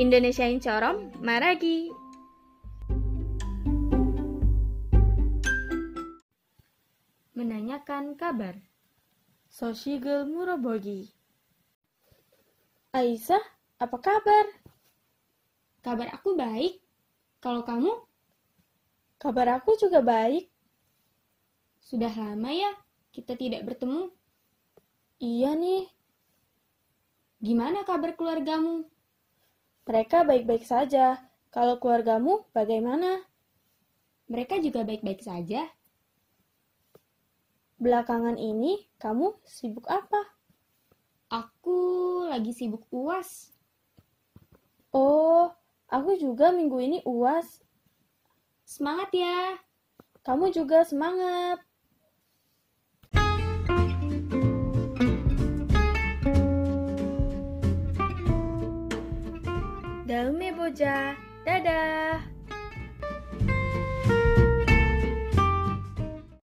Indonesiain Corom Maragi. Menanyakan kabar. Soshigel Murobogi. Aisyah, apa kabar? Kabar aku baik. Kalau kamu? Kabar aku juga baik. Sudah lama ya kita tidak bertemu. Iya nih, Gimana kabar keluargamu? Mereka baik-baik saja. Kalau keluargamu bagaimana? Mereka juga baik-baik saja. Belakangan ini kamu sibuk apa? Aku lagi sibuk UAS. Oh, aku juga minggu ini UAS. Semangat ya. Kamu juga semangat. Daume Boja. Dadah.